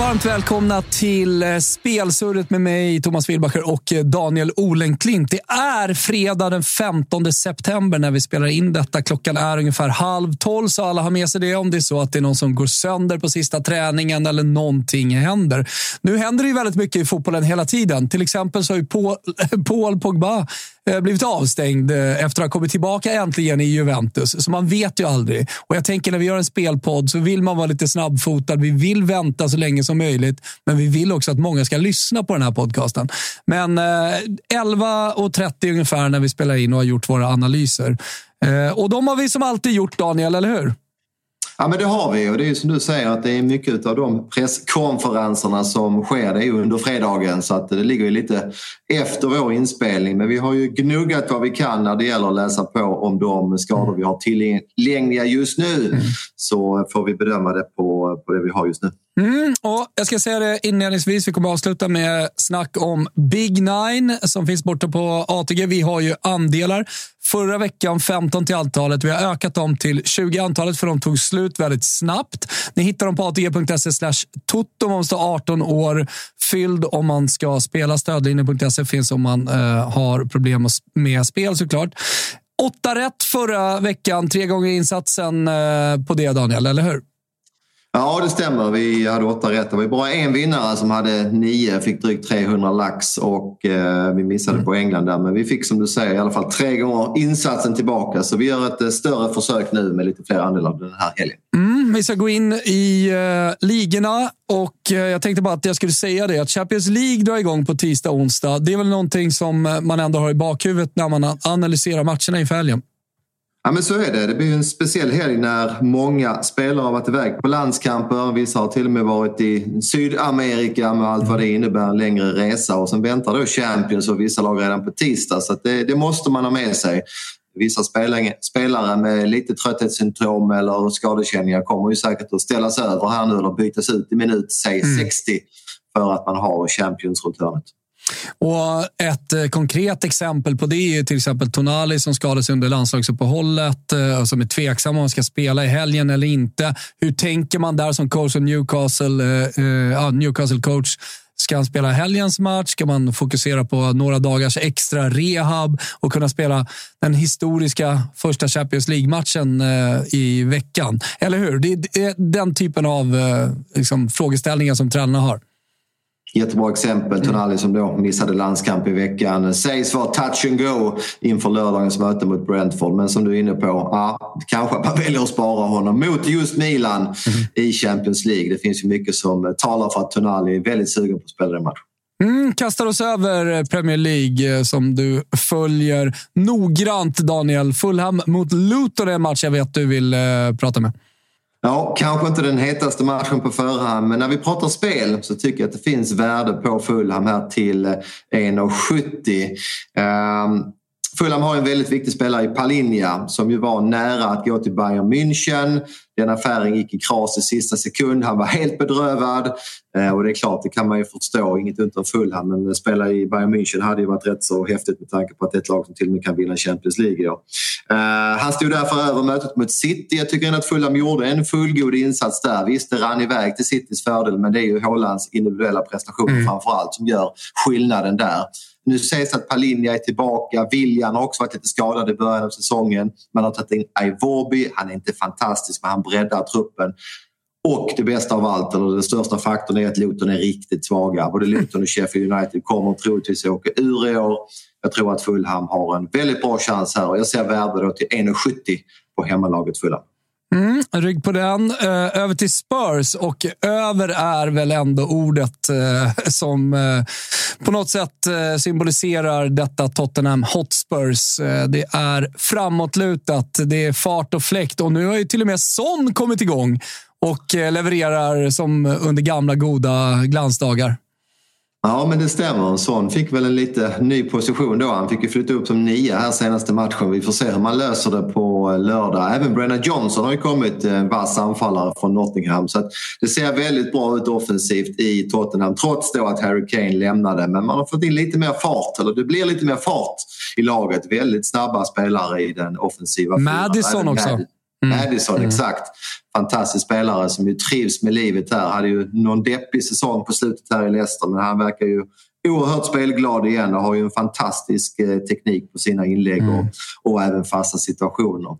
Varmt välkomna till eh, Spelsurret med mig, Thomas Wilbacher och eh, Daniel Olenklint. Det är fredag den 15 september när vi spelar in detta. Klockan är ungefär halv tolv, så alla har med sig det om det är så att det är någon som går sönder på sista träningen eller någonting händer. Nu händer det ju väldigt mycket i fotbollen hela tiden. Till exempel så har ju Paul, Paul Pogba Eh, blivit avstängd eh, efter att ha kommit tillbaka äntligen i Juventus. Så man vet ju aldrig. Och jag tänker när vi gör en spelpodd så vill man vara lite snabbfotad. Vi vill vänta så länge som möjligt, men vi vill också att många ska lyssna på den här podcasten. Men eh, 11.30 ungefär när vi spelar in och har gjort våra analyser. Eh, och de har vi som alltid gjort, Daniel, eller hur? Ja men det har vi. Och det är som du säger att det är mycket av de presskonferenserna som sker. Det är under fredagen så att det ligger lite efter vår inspelning. Men vi har ju gnuggat vad vi kan när det gäller att läsa på om de skador vi har tillgängliga just nu. Så får vi bedöma det på, på det vi har just nu. Mm, och jag ska säga det inledningsvis, vi kommer att avsluta med snack om Big Nine som finns borta på ATG. Vi har ju andelar. Förra veckan 15 till antalet. Vi har ökat dem till 20 antalet för de tog slut väldigt snabbt. Ni hittar dem på atg.se slash toto om man står 18 år fylld om man ska spela. Stödlinjen.se finns om man eh, har problem med spel såklart. Åtta rätt förra veckan, tre gånger insatsen eh, på det Daniel, eller hur? Ja, det stämmer. Vi hade åtta rätt. Det var bara en vinnare som hade nio, fick drygt 300 lax och eh, vi missade Mm. på England där. Men vi fick som du säger i alla fall tre gånger insatsen tillbaka. Så vi gör ett eh, större försök nu med lite fler andelar den här helgen. Mm, vi ska gå in i uh, ligorna och eh, jag tänkte bara att jag skulle säga det att Champions League drar igång på tisdag och onsdag. Det är väl någonting som eh, man ändå har i bakhuvudet när man analyserar matcherna inför helgen. Ja men så är det. Det blir en speciell helg när många spelare har varit iväg på landskamper. Vissa har till och med varit i Sydamerika med allt vad det innebär, en längre resa. Och sen väntar då Champions och vissa lag redan på tisdag. Så det, det måste man ha med sig. Vissa spelare, med lite trötthetssyndrom eller skadekänningar kommer ju säkert att ställas över här nu eller bytas ut i minut, säg 60 för att man har Champions runt hörnet. Och ett eh, konkret exempel på det är till exempel Tonali som skadade sig under landslagsuppehållet och som är tveksam om han ska spela i helgen eller inte. Hur tänker man där som coach och Newcastle, eh, eh Newcastle coach? Ska han spela helgens match? Ska man fokusera på några dagars extra rehab och kunna spela den historiska första Champions League-matchen eh, i veckan? Eller hur? Det är, den typen av liksom, frågeställningar som tränarna har. Jättebra exempel. Tonali som då missade landskamp i veckan. Sägs vara touch and go inför lördagens möte mot Brentford. Men som du är inne på, ja, kanske man väljer att spara honom mot just Milan i Champions League. Det finns ju mycket som talar för att Tonali är väldigt sugen på att spela den matchen. Mm, kastar oss över Premier League eh, som du följer noggrant, Daniel. Fulham mot Luton är en match jag vet du vill eh, prata med. Ja, kanske inte den hetaste matchen på förhand men när vi pratar spel så tycker jag att det finns värde på Fulham här till eh, 1,70. Um, ehm, Fulham har en väldigt viktig spelare i Palinja som ju var nära att gå till Bayern München. Den affären gick i kras i sista sekund. Han var helt bedrövad. Eh, och det är klart, det kan man ju förstå. Inget om Fulham, men spela i Bayern München hade ju varit rätt så häftigt med tanke på att det är ett lag som till och med kan vinna Champions League. Ja. Han stod därför över mötet mot City. Jag tycker ändå att Fulham gjorde en fullgod insats där. Visst, det rann iväg till Citys fördel, men det är ju Haalands individuella prestationer mm. framför allt som gör skillnaden där. Nu sägs att Palinja är tillbaka. William har också varit lite skadad i början av säsongen. Man har tagit in Aivorby. Han är inte fantastisk, men han breddar truppen. Och det bästa av allt, eller den största faktorn, är att Luton är riktigt svaga. Både Luton och Sheffield United kommer troligtvis att åka ur i år. Jag tror att Fulham har en väldigt bra chans här och jag ser värde till 1,70 på hemmalaget Fulham. Mm, rygg på den. Eh, över till Spurs och över är väl ändå ordet eh, som eh, på något sätt symboliserar detta Tottenham Hotspurs. det är framåtlutat, det är fart och fläkt och nu har ju till och med Son kommit igång och levererar som under gamla goda glansdagar. Ja, men det stämmer. Son fick väl en lite ny position då. Han fick ju flytta upp som nia här senaste matchen. Vi får se hur man löser det på lördag. Även Brennan Johnson har ju kommit, en vass anfallare från Nottingham. Så det ser väldigt bra ut offensivt i Tottenham trots då att Harry Kane lämnade. Men man har fått in lite mer fart, eller det blir lite mer fart i laget. Väldigt snabba spelare i den offensiva Madison också. Mad Mm. Madison, mm. exakt. Fantastisk spelare som ju trivs med livet här. Hade ju någon deppig säsong på slutet här i Leicester men han verkar ju oerhört spelglad igen och har ju en fantastisk eh, teknik på sina inlägg mm. och, och även fasta situationer.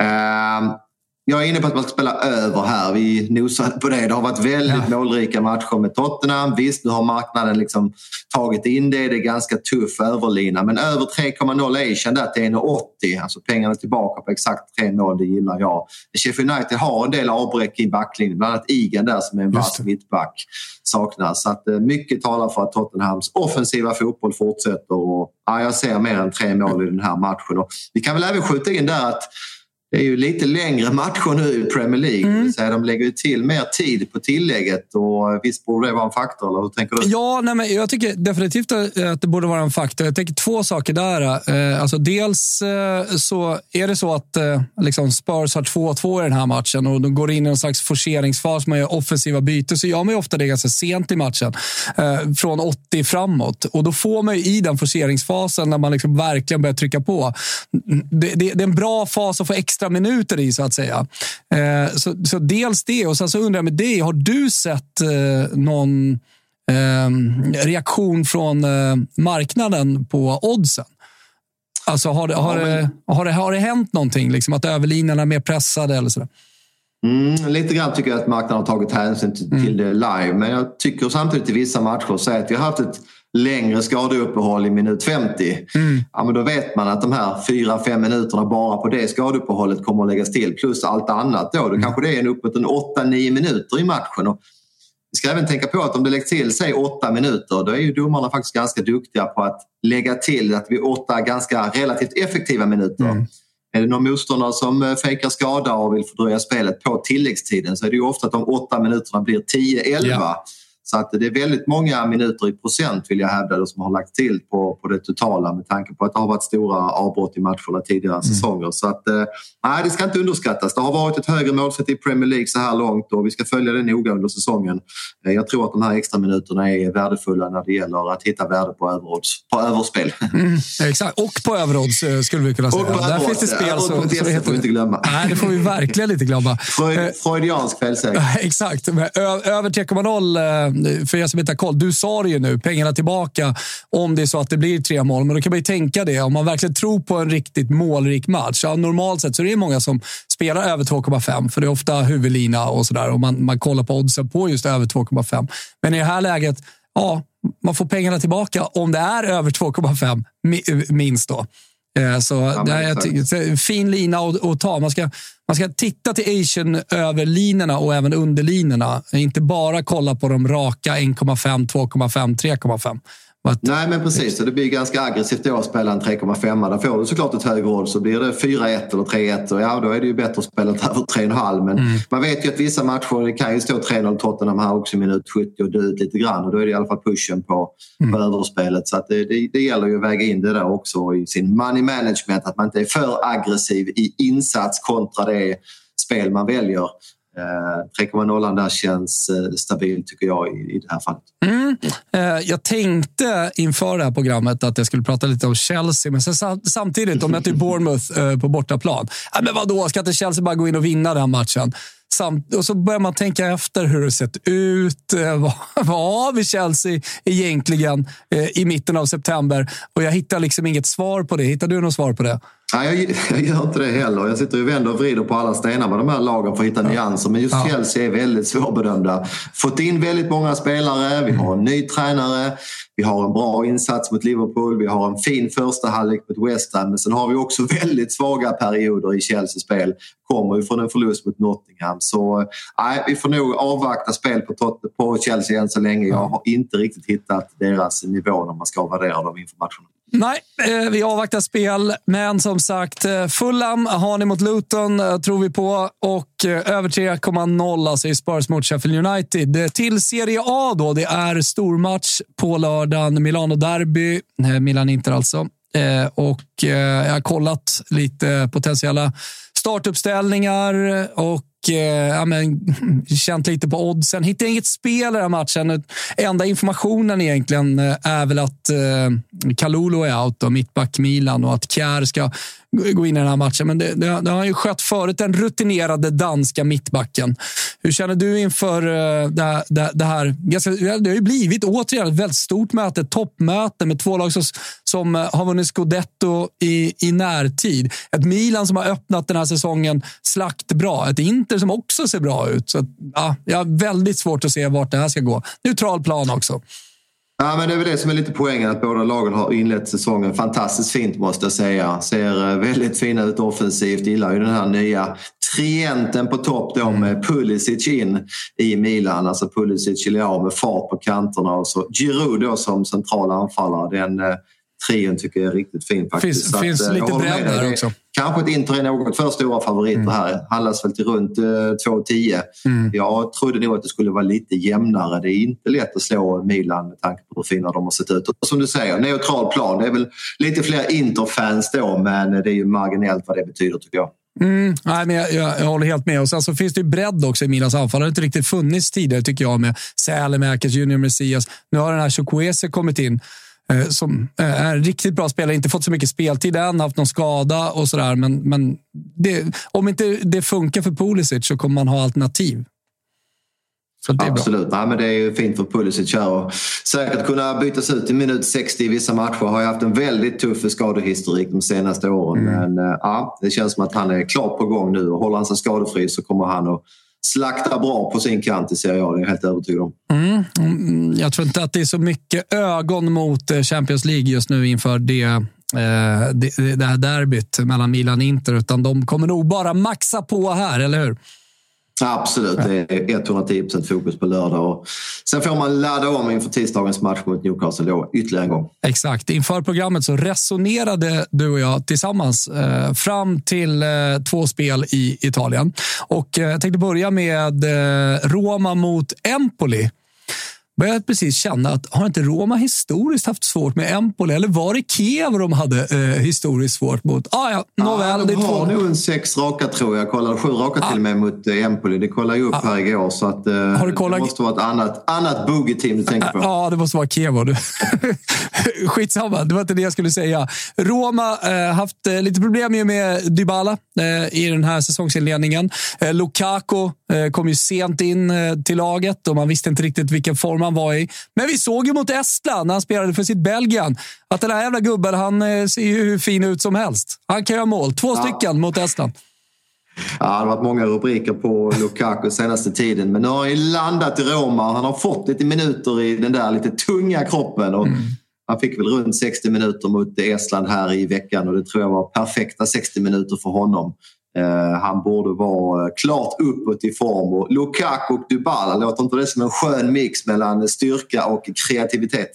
Uh, jag är inne på att man ska spela över här. Vi nosade på det. Det har varit väldigt ja. målrika matcher med Tottenham. Visst, nu har marknaden liksom tagit in det. Det är ganska tuff överlina. Men över 3,0 Asian där till 1,80. Alltså pengarna tillbaka på exakt tre mål, det gillar jag. Sheffield United har en del avbräck i backlinjen. Bland annat Igen där som är en vass mittback saknas. Så att eh, mycket talar för att Tottenhams offensiva fotboll fortsätter. Och, ja, jag ser mer än tre mål i den här matchen. Och vi kan väl även skjuta in där att det är ju lite längre matcher nu i Premier League. Mm. Så de lägger ju till mer tid på tillägget. Och visst borde det vara en faktor? Eller hur tänker du? Ja, nej, men jag tycker definitivt att det borde vara en faktor. Jag tänker två saker där. Eh, alltså, dels eh, så är det så att eh, liksom Spurs har 2-2 i den här matchen och de går in i en slags forceringsfas. Man gör offensiva byten. Så gör man ju ofta det ganska sent i matchen. Från 80 framåt. Och då får man ju i den forceringsfasen när man liksom verkligen börjar trycka på. Det, det, det är en bra fas att få extra extra minuter i, så att säga. Eh, så, så dels det, och sen så undrar jag med dig, har du sett eh, någon eh, reaktion från eh, marknaden på oddsen? Alltså, har, det, har, ja, men... det, har, det, har det hänt någonting? Liksom, att överlinjerna är mer pressade eller så? Mm, lite grann tycker jag att marknaden har tagit hänsyn till, mm. till det live. Men jag tycker samtidigt i vissa matcher så att vi har haft ett längre skadeuppehåll i minut 50. Mm. Ja, men då vet man att de här 4-5 minuterna bara på det skadeuppehållet kommer att läggas till plus allt annat. Då, då mm. kanske det är uppåt en 8-9 minuter i matchen. Och vi ska även tänka på att om det läggs till säg 8 minuter då är ju domarna faktiskt ganska duktiga på att lägga till att vi åtta ganska relativt effektiva minuter. Mm. Är det någon motståndare som eh, fejkar skada och vill fördröja spelet på tilläggstiden så är det ju ofta att de åtta minuterna blir 10-11. Ja. Så att det är väldigt många minuter i procent vill jag hävda som har lagt till på, på det totala med tanke på att det har varit stora avbrott i matcherna tidigare mm. säsonger. Så att, eh, nej, det ska inte underskattas. Det har varit ett högre målsätt i Premier League så här långt och vi ska följa det noga under säsongen. Eh, jag tror att de här extra minuterna är värdefulla när det gäller att hitta värde på, överodds, på överspel. Mm, exakt, och på överodds eh, skulle vi kunna säga. Och på Där finns det spel så, så det får vi inte glömma. Nej, det får vi verkligen inte glömma. Freud, freudiansk felsägning. Exakt. Över 3,0 för er som inte har koll, du sa det ju nu, pengarna tillbaka om det är så att det blir tre mål. Men då kan man ju tänka det, om man verkligen tror på en riktigt målrik match. Ja, normalt sett så är det många som spelar över 2,5 för det är ofta huvudlina och sådär. Och man, man kollar på oddsen på just över 2,5. Men i det här läget, ja, man får pengarna tillbaka om det är över 2,5 minst då. Eh, så ja, det är en fin lina att ta. Man ska, man ska titta till Asian överlinorna och även underlinorna. Inte bara kolla på de raka 1,5, 2,5, 3,5. Att... Nej men precis, så det blir ganska aggressivt då att spela en 3,5. Där får du såklart ett högre odds så blir det 4-1 eller 3-1 och ja då är det ju bättre att spela över 3,5. Men mm. man vet ju att vissa matcher, det kan ju stå 3-0 Tottenham här också i minut 70 och dö ut lite grann och då är det i alla fall pushen på, mm. på överspelet. Så det, det, det gäller ju att väga in det där också i sin money management, att man inte är för aggressiv i insats kontra det spel man väljer. Eh, 3,0 där känns eh, stabil, tycker jag i, det här fallet. Mm. Eh, jag tänkte inför det här programmet att jag skulle prata lite om Chelsea, men sen, samtidigt, de möter typ Bournemouth på bortaplan. Äh, men vadå, ska inte Chelsea bara gå in och vinna den matchen? Samt, och så börjar man tänka efter hur det sett ut. Eh, vad, har vi Chelsea egentligen eh, i mitten av september? Och jag hittar liksom inget svar på det. Hittar du något svar på det? Nej, jag, jag gör inte det heller. Jag sitter och vänder och vrider på alla stenar med de här lagen för att hitta ja. nyanser. Men just ja. Chelsea är väldigt svårbedömda. Fått in väldigt många spelare. Vi har en ny tränare. Vi har en bra insats mot Liverpool. Vi har en fin första halvlek mot West Ham. Men sen har vi också väldigt svaga perioder i Chelseas spel. Kommer ju från en förlust mot Nottingham. Så nej, vi får nog avvakta spel på, på Chelsea än så länge. Jag har inte riktigt hittat deras nivå när man ska värdera dem inför matcherna. Nej, eh, vi avvaktar spel. Men som sagt, eh, Fulham har ni mot Luton, eh, tror vi på. Och över 3,0 alltså i Spurs mot Sheffield United. Till Serie A då. Det är stormatch på lördagen. Milano-derby. Milan-Inter alltså. Och jag har kollat lite potentiella startuppställningar och Eh, ja, men, känt lite på oddsen. Hittade inget spel i den här matchen. Enda informationen egentligen eh, är väl att eh, Kalulu är out, då, mittback Milan och att Kjär ska gå in i den här matchen. Men det, det, det har ju skött förut, den rutinerade danska mittbacken. Hur känner du inför eh, det, det, det, här? Det har ju blivit återigen ett väldigt stort möte, ett toppmöte med två lag som, som eh, har vunnit scudetto i, i närtid. Ett Milan som har öppnat den här säsongen slaktbra. Ett Inter som också ser bra ut. Så, ja, jag har väldigt svårt att se vart det här ska gå. Neutral plan också. Ja, men det är väl det som är lite poängen, att båda lagen har inlett säsongen fantastiskt fint måste jag säga. Ser eh, väldigt fina ut offensivt. Gillar ju den här nya trienten på topp då med Pulisic in i Milan. Alltså Pulisic i med fart på kanterna och så Giroud då som central anfallare. Den, eh, trion tycker jag är riktigt fin faktiskt. Finns, finns att, lite bredd där också. Kanske ett Inter är något för stora favoriter mm. här. Handlas väl till runt eh, 2,10. Mm. Jag trodde nog att det skulle vara lite jämnare. Det är inte lätt att slå Milan med tanke på hur fina de har sett ut. Och som du säger, neutral plan. Det är väl lite fler Inter-fans då men det är ju marginellt vad det betyder tycker jag. Mm, nej, men jag, jag, jag, håller helt med. Och sen så finns det ju bredd också i Milans anfall. Det har inte riktigt funnits tidigare tycker jag med Sälemäkers, Junior Messias. Nu har den här Chukwueze kommit in. Eh, som eh, är riktigt bra spelare. Inte fått så mycket speltid än, haft någon skada och sådär. Men, men det, om inte det funkar för Pulisic så kommer man ha alternativ. Absolut, ja, men det är ju fint för Pulisic här och säkert kunna bytas ut i minut 60 i vissa matcher. Har ju haft en väldigt tuff skadehistorik de senaste åren. Mm. Men eh, ja, det känns som att han är klart på gång nu och håller han sig skadefri så kommer han att slaktar bra på sin kant i Serie A. Det är jag helt övertygad om. Mm. mm. Jag tror inte att det är så mycket ögon mot eh, Champions League just nu inför det eh, det, det här derbyt mellan Milan och Inter, utan de kommer nog bara maxa på här, eller hur? Absolut, det är 110 fokus på lördag. Och sen får man ladda om inför tisdagens match mot Newcastle då, ytterligare en gång. Exakt. Inför programmet så resonerade du och jag tillsammans eh, fram till eh, två spel i Italien. Och eh, jag tänkte börja med eh, Roma mot Empoli började precis känna att har inte Roma historiskt haft svårt med Empoli? Eller var det Kiev de hade eh, historiskt svårt mot? Ah, ja, nåväl, ja, de har nog en sex raka tror jag. Kollade sju raka ah. till och med mot eh, Empoli. Det kollade jag upp ah. här igår. Så att, eh, har du kollat... Det måste vara ett annat, annat boogie-team du tänker på. Ja, det måste vara Kiev. Skitsamma, det var inte det jag skulle säga. Roma eh, haft eh, lite problem med Dybala eh, i den här säsongsinledningen. Eh, Lukaku kom ju sent in eh, till laget och man visste inte riktigt vilken form han var i. Men vi såg ju mot Estland när han spelade för sitt Belgien att den här jävla gubben han eh, ser ju hur fin ut som helst. Han kan göra mål. Två ja. stycken mot Estland. Ja, det har varit många rubriker på Lukaku senaste tiden. Men nu har han ju landat i Roma. Han har fått lite minuter i den där lite tunga kroppen. Och mm. Han fick väl runt 60 minuter mot Estland här i veckan och det tror jag var perfekta 60 minuter för honom. Eh, han borde vara eh, klart uppåt i form och Lukaku och Dybala, låter inte det som en skön mix mellan styrka och kreativitet?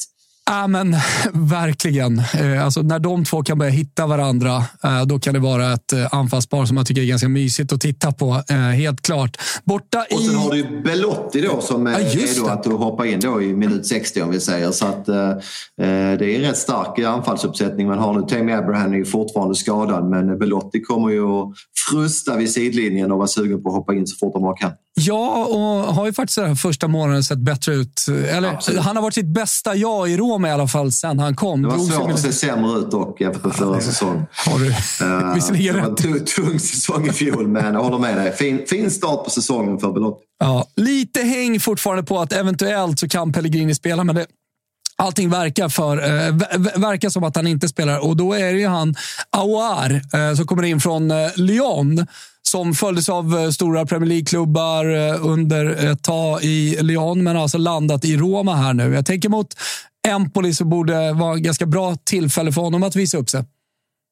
Ja, men verkligen. Eh, alltså, när de två kan börja hitta varandra, eh, då kan det vara ett eh, anfallspar som jag tycker är ganska mysigt att titta på. Helt klart. Borta och sen i... har du ju Belotti då som är ja, redo att hoppa in då i minut 60 om vi säger. Så att, eh, det är en rätt stark anfallsuppsättning man har nu. Tammy Abraham är fortfarande skadad men Belotti kommer ju att frusta vid sidlinjen och vara sugen på att hoppa in så fort de bara kan. Ja, och har ju faktiskt den första månaden sett bättre ut. Eller, han har varit sitt bästa jag i Roma i alla fall sen han kom. Det var svårt att se sämre ut dock jämfört med förra säsongen. Har du uh, visserligen Det var en tung säsong i fjol, men jag håller med dig. Fin, fin start på säsongen för Belotti. Ja, lite häng fortfarande på att eventuellt så kan Pellegrini spela, men det, Allting verkar, för, eh, verkar som att han inte spelar och då är det ju han Aouar eh, som kommer in från eh, Lyon som följdes av eh, stora Premier League-klubbar eh, under ett tag i Lyon, men har alltså landat i Roma här nu. Jag tänker mot Empoli så borde vara ett ganska bra tillfälle för honom att visa upp sig.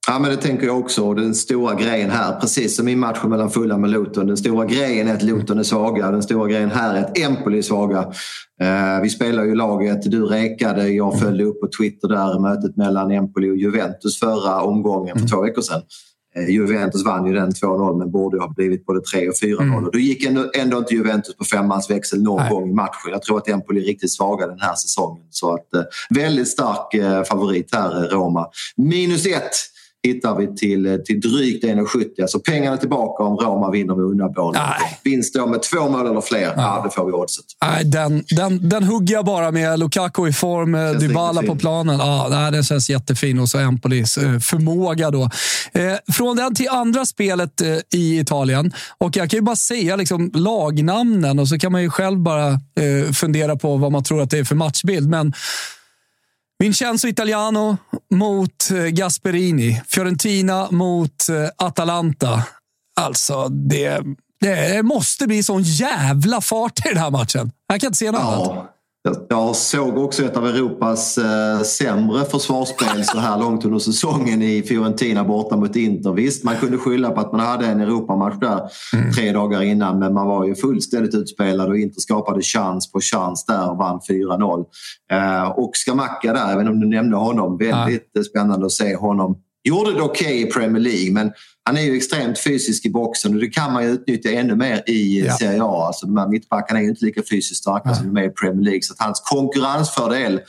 Ja, men det tänker jag också. Den stora grejen här, precis som i matchen mellan Fulham och Luton. Den stora grejen är att Luton är svaga. Den stora grejen här är att Empoli är svaga. Eh, vi spelar ju laget, du rekade, jag följde upp på Twitter där mötet mellan Empoli och Juventus förra omgången för två veckor sedan. Eh, Juventus vann ju den 2-0 men borde ha blivit både 3 och 4-0. Mm. då gick ändå, ändå inte Juventus på femmansväxel någon Nej. gång i matchen. Jag tror att Empoli är riktigt svaga den här säsongen. Så att, eh, väldigt stark eh, favorit här, Roma. Minus ett hittar vi till, eh, till drygt 1,70. Alltså pengarna tillbaka om Roma vinner med uddamål. Vinst då med två mål eller fler, ja. det får vi oddset. Nej, den, den, den hugger jag bara med. Lukaku i form, eh, Dybala på planen. Ja, nej, den känns jättefin. Och så Empolis eh, förmåga då. Från den till andra spelet i Italien. Och jag kan ju bara säga liksom, lagnamnen och så kan man ju själv bara fundera på vad man tror att det är för matchbild. Men Vincenzo Italiano mot eh, Gasperini. Fiorentina mot eh, Atalanta. Alltså, det, det måste bli sån jävla fart i den här matchen. Jag kan inte se något ja. annat. Jag såg också ett av Europas eh, sämre försvarsspel så här långt under säsongen i Fiorentina borta mot Inter. Visst, man kunde skylla på att man hade en Europamatch där mm. tre dagar innan men man var ju fullständigt utspelad och Inter skapade chans på chans där och vann 4-0. Eh, och Skamacka där, även om du nämnde honom, väldigt ja. spännande att se honom. Gjorde det okej okay i Premier League men han är ju extremt fysisk i boxen och det kan man ju utnyttja ännu mer i ja. Serie A. Alltså de här mittbackarna är ju inte lika fysiskt starka ja. som de är i Premier League. Så hans konkurrensfördel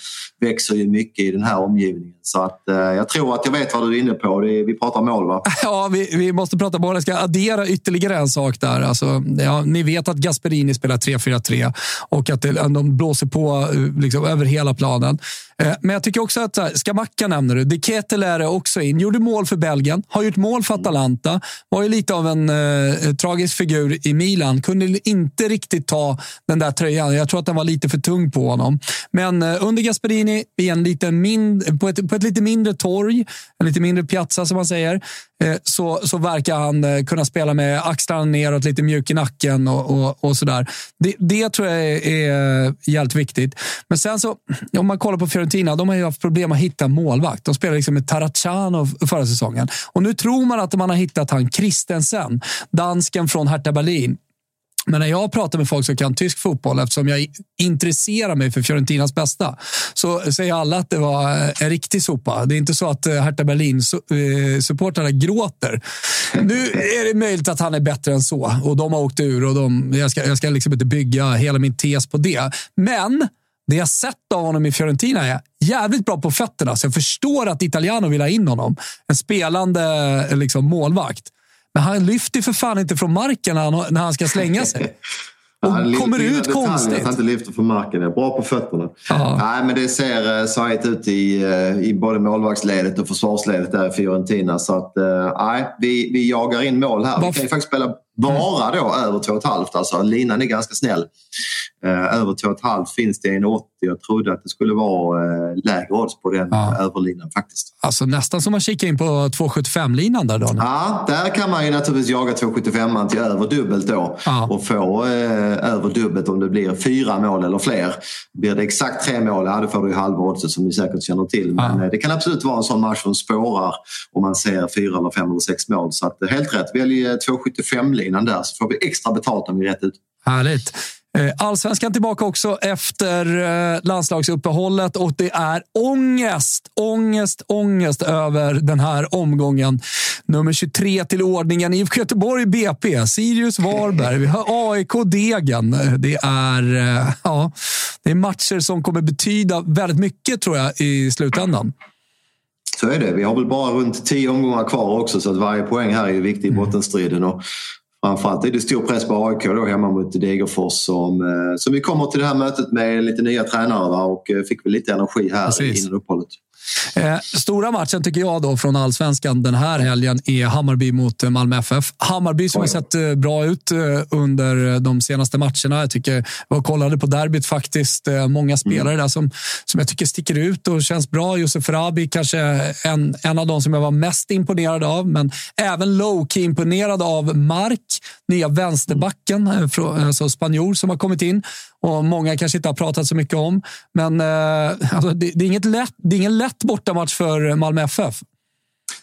växer ju mycket i den här omgivningen. Så att, eh, jag tror att jag vet vad du är inne på. Är, vi pratar mål va? Ja, vi, vi måste prata mål. Jag ska addera ytterligare en sak där. Alltså, ja, ni vet att Gasperini spelar 3-4-3 och att de blåser på eh, liksom, över hela planen. Eh, men jag tycker också att Skamacka nämner du. De Ketel är det också in. Gjorde mål för Belgien, har gjort mål för Atalanta Var ju lite av en eh, tragisk figur i Milan. Kunde inte riktigt ta den där tröjan. Jag tror att den var lite för tung på honom. Men eh, under Gasperini, en liten på, ett, på ett lite mindre torg, en lite mindre piazza som man säger, Eh, så, så verkar han eh, kunna spela med axlarna neråt, lite mjuk i nacken och, och, och sådär. Det, det tror jag är, är jävligt viktigt. Men sen så, om man kollar på Fiorentina, de har ju haft problem att hitta målvakt. De spelade liksom med Taracano förra säsongen. Och nu tror man att man har hittat han Christensen, dansken från Hertha Berlin. Men när jag pratar med folk som kan tysk fotboll, eftersom jag intresserar mig för Fiorentinas bästa, så säger alla att det var eh, en riktig sopa. Det är inte så att eh, Hertha Berlin-supportrarna eh, gråter. Nu är det möjligt att han är bättre än så och de har åkt ur. och de, Jag ska, jag ska liksom inte bygga hela min tes på det. Men det jag sett av honom i Fiorentina är jävligt bra på fötterna, så jag förstår att Italiano vill ha in honom. En spelande liksom, målvakt. Men han lyfter för fan inte från marken när han, när han ska slänga sig. Och han kommer ut konstigt. Att han inte lyfter från marken. är bra på fötterna. Nej, men det ser uh, sajt ut i, uh, i både målvaktsledet och försvarsledet där i Fiorentina. Så att, uh, nej, vi, vi jagar in mål här. Varför? Vi kan ju faktiskt spela bara då över 2,5. Alltså, linan är ganska snäll. Eh, över 2,5 finns det en 80. Jag trodde att det skulle vara eh, lägre odds på den ja. överlinan faktiskt. Alltså nästan som att kika in på 2,75-linan där Daniel. Ja, där kan man ju naturligtvis jaga 2,75 till över dubbelt då ja. och få eh, över dubbelt om det blir fyra mål eller fler. Blir det exakt tre mål, ja, då får du ju halva oddset som ni säkert känner till. Men ja. Eh, det kan absolut vara en sån match som spårar om man ser fyra eller fem eller sex mål. Så att, helt rätt, välj 2,75 linan där så får vi extra betalt om vi är rätt ut. Härligt. Eh, allsvenskan tillbaka också efter eh, landslagsuppehållet och det är ångest, ångest, ångest över den här omgången. Nummer 23 till ordningen IFK Göteborg BP, Sirius Varberg, vi har AIK Degen. Det är, ja, det är matcher som kommer betyda väldigt mycket tror jag i slutändan. Så är det. Vi har väl bara runt tio omgångar kvar också så att varje poäng här är viktig i mm. bottenstriden. Och framförallt är det stor press på AIK då hemma mot Degerfors som, eh, som vi kommer till det här mötet med lite nya tränare va? och eh, fick väl lite energi här Precis. innan uppehållet. Eh, stora matchen tycker jag då från allsvenskan den här helgen är Hammarby mot eh, Malmö FF. Hammarby som har sett eh, bra ut eh, under de senaste matcherna. Jag tycker jag kollade på derbyt faktiskt. Många spelare mm. där som, som jag tycker sticker ut och känns bra. Josef Rabi kanske en, en av de som jag var mest imponerad av, men även low-key imponerad av Mark, nya vänsterbacken, alltså spanjor som har kommit in och många kanske inte har pratat så mycket om. Men eh, alltså, det, det, är inget lätt, det är ingen lätt bortamatch för Malmö FF.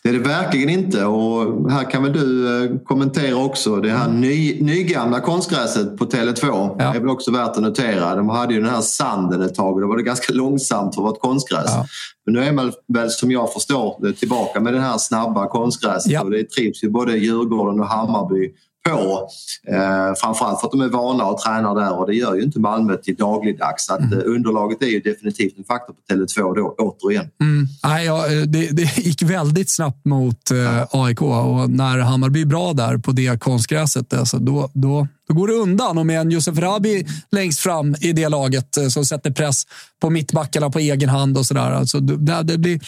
Det är det verkligen inte och här kan väl du eh, kommentera också. Det här ny, nygamla konstgräset på Tele2 ja. är väl också värt att notera. De hade ju den här sanden ett tag och då var det ganska långsamt för att vara ett konstgräs. Ja. Men nu är man väl som jag förstår tillbaka med det här snabba konstgräset ja. och det trivs ju både Djurgården och Hammarby på. Eh, framförallt för att de är vana att träna där och det gör ju inte Malmö till dagligdags. Så att, mm. Eh, underlaget är ju definitivt en faktor på Tele2 då, återigen. Mm. Nej, ja, eh, det, det, gick väldigt snabbt mot eh, AIK och när Hammarby är bra där på det konstgräset, alltså, då, då, då går det undan. Och med en Josef Rabi längst fram i det laget eh, som sätter press på mittbackarna på egen hand och sådär. Alltså, det, det, blir,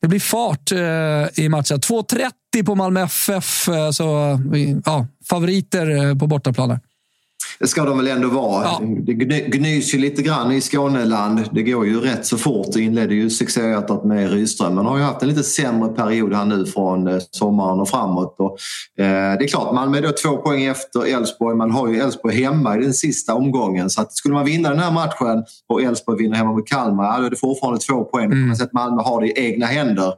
det blir fart eh, i matchen. 2.30 på Malmö FF. Eh, så, eh, ja, favoriter eh, på bortaplaner. Det ska de väl ändå vara. Ja. Det gnys ju lite grann i Skåneland. Det går ju rätt så fort. Det inledde ju succéhjärtat med Rydström men har ju haft en lite sämre period här nu från eh, sommaren och framåt. Och, eh, det är klart, Malmö är då två poäng efter Elfsborg. Man har ju Elfsborg hemma i den sista omgången. Så att skulle man vinna den här matchen och Elfsborg vinner hemma mot Kalmar, då är det fortfarande två poäng. Mm. Man att Malmö har det i egna händer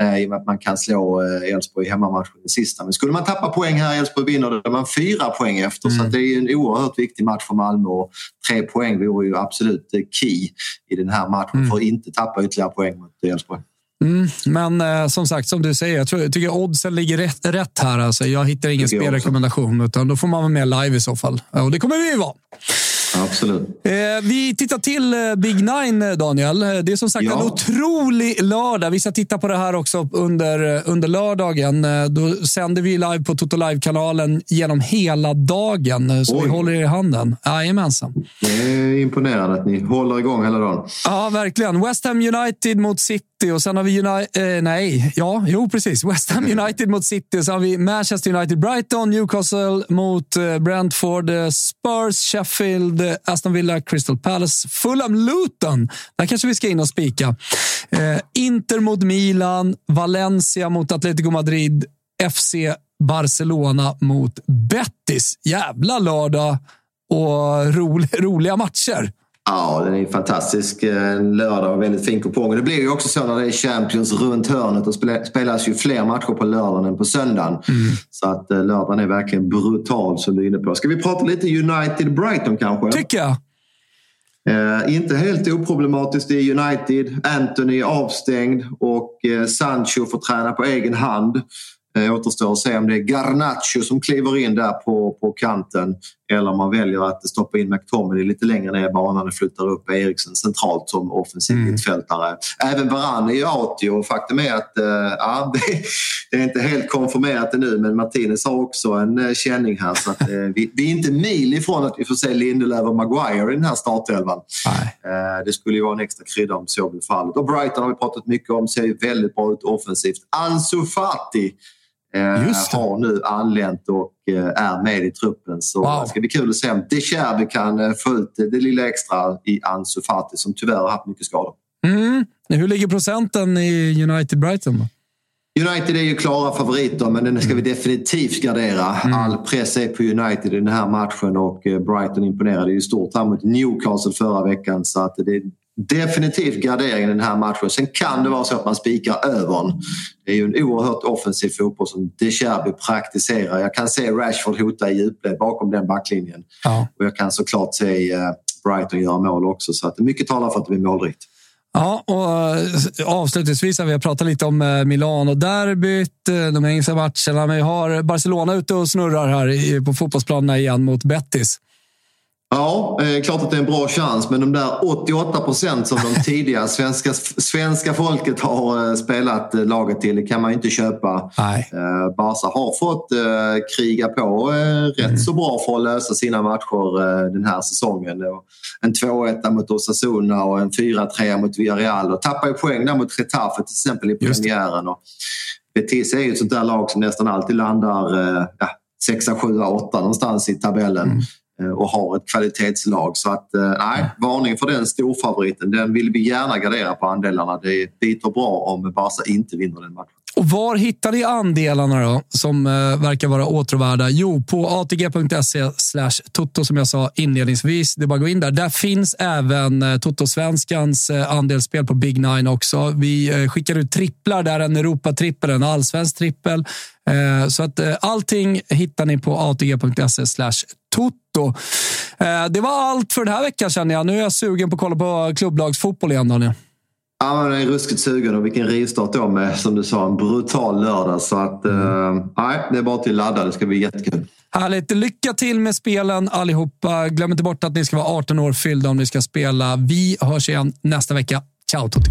eh, i och med att man kan slå eh, Elfsborg i hemmamatchen i sista. Men skulle man tappa poäng här, Elfsborg vinner, då är man fyra poäng efter. Mm. Så det är en oerhört viktig match för Malmö och tre poäng vore ju absolut key i den här matchen mm. för att inte tappa ytterligare poäng mot Elfsborg. Mm, men eh, som sagt, som du säger, jag, tror, jag tycker oddsen ligger rätt, rätt här. Alltså. Jag hittar ingen spelrekommendation, utan då får man vara med live i så fall. Och det kommer vi ju vara. Absolut. Eh, vi tittar till eh, Big Nine, eh, Daniel. Det är som sagt ja. en otrolig lördag. Vi ska titta på det här också under, under lördagen. Då sänder vi live på Toto Live-kanalen genom hela dagen. Så Oj. vi håller er i handen. Jajamensan. Det är imponerande att ni håller igång hela dagen. Ja, verkligen. West Ham United mot City och sen har vi United... Eh, nej, ja, jo precis. West Ham United mot City. Sen har vi Manchester United, Brighton, Newcastle mot Brentford, Spurs, Sheffield, Aston Villa, Crystal Palace, Fulham, Luton. Där kanske vi ska in och spika. Eh, Inter mot Milan, Valencia mot Atletico Madrid, FC Barcelona mot Betis. Jävla lördag och rolig, roliga matcher. Ja, den är fantastisk. En lördag och väldigt fin kupong. Det blir ju också så när det är Champions runt hörnet och spelas ju fler matcher på lördagen än på söndagen. Mm. Så att eh, lördagen är verkligen brutal som du är inne på. Ska vi prata lite United-Brighton kanske? Tycker jag. Eh, inte helt oproblematiskt i United. Anthony är avstängd och eh, Sancho får träna på egen hand. Eh, återstår att se om det är Garnacho som kliver in där på, på kanten eller om man väljer att stoppa in McTominay lite längre ner i banan och flyttar upp Eriksen centralt som offensiv mm. mittfältare. Även Varane är ju out och faktum är att äh, ja, det, det, är inte helt konfirmerat ännu men Martinez har också en äh, känning här så att, äh, vi, vi, är inte mil ifrån att vi får se Lindelöf och Maguire i den här startelvan. det skulle ju vara en extra krydda om så blir fallet. Och Brighton har vi pratat mycket om, ser ju väldigt bra ut offensivt. Ansu Fati eh, har nu anlänt och eh, är med i truppen. Så wow. det ska bli kul att se om Decherbi kan eh, få ut det lilla extra i Ansu Fati som tyvärr har haft mycket skador. Mm. Hur ligger procenten i United Brighton? United är ju klara favoriter men den ska vi definitivt gardera. Mm. All press är på United i den här matchen och Brighton imponerade ju stort här mot Newcastle förra veckan så att det, definitivt gardering i den här matchen. Sen kan det vara så att man spikar övern. Det är ju en oerhört offensiv fotboll som De Cherby praktiserar. Jag kan se Rashford hota i djupled bakom den backlinjen. Ja. Och jag kan såklart se eh, Brighton göra mål också. Så att mycket talar för att det blir målrikt. Ja, och eh, avslutningsvis har vi pratat lite om eh, Milano-derbyt, de engelska matcherna. Men vi har Barcelona ute och snurrar här på fotbollsplanerna igen mot Betis. Ja, eh, klart att det är en bra chans men de där 88 procent som de tidiga svenska, svenska folket har eh, spelat eh, laget till det kan man ju inte köpa. Nej. Eh, Barca har fått eh, kriga på rätt mm. så bra för att lösa sina matcher den här säsongen. En 2-1 mot Osasuna och en 4-3 mot Villarreal och tappar ju poäng där mot Getafe till exempel i premiären. Och Betis är ju ett sånt där lag som nästan alltid landar ja, 6, 7, 8 någonstans i tabellen. Mm. Eh, och har ett kvalitetslag. Så att eh, nej, varning för den storfavoriten. Den vill vi gärna gardera på andelarna. Det biter bra om Barca inte vinner den matchen. Och var hittar ni andelarna då, som eh, verkar vara åtråvärda? Jo, på atg.se slash toto som jag sa inledningsvis. Det är bara att gå in där. Där finns även eh, Toto-svenskans eh, andelsspel på Big Nine också. Vi eh, skickar ut tripplar där, en Europatrippel, en allsvensk trippel. Eh, så att eh, allting hittar ni på atg.se slash toto. Eh, det var allt för den här veckan känner jag. Nu är jag sugen på att kolla på klubblagsfotboll igen, Daniel. Ja, man är ruskigt sugen och vilken rivstart då med, som du sa, en brutal lördag. Så att, mm. eh, nej, det är bara till ladda. Det ska bli jättekul. Härligt. Lycka till med spelen allihopa. Glöm inte bort att ni ska vara 18 år fyllda om ni ska spela. Vi hörs igen nästa vecka. Ciao Tutti!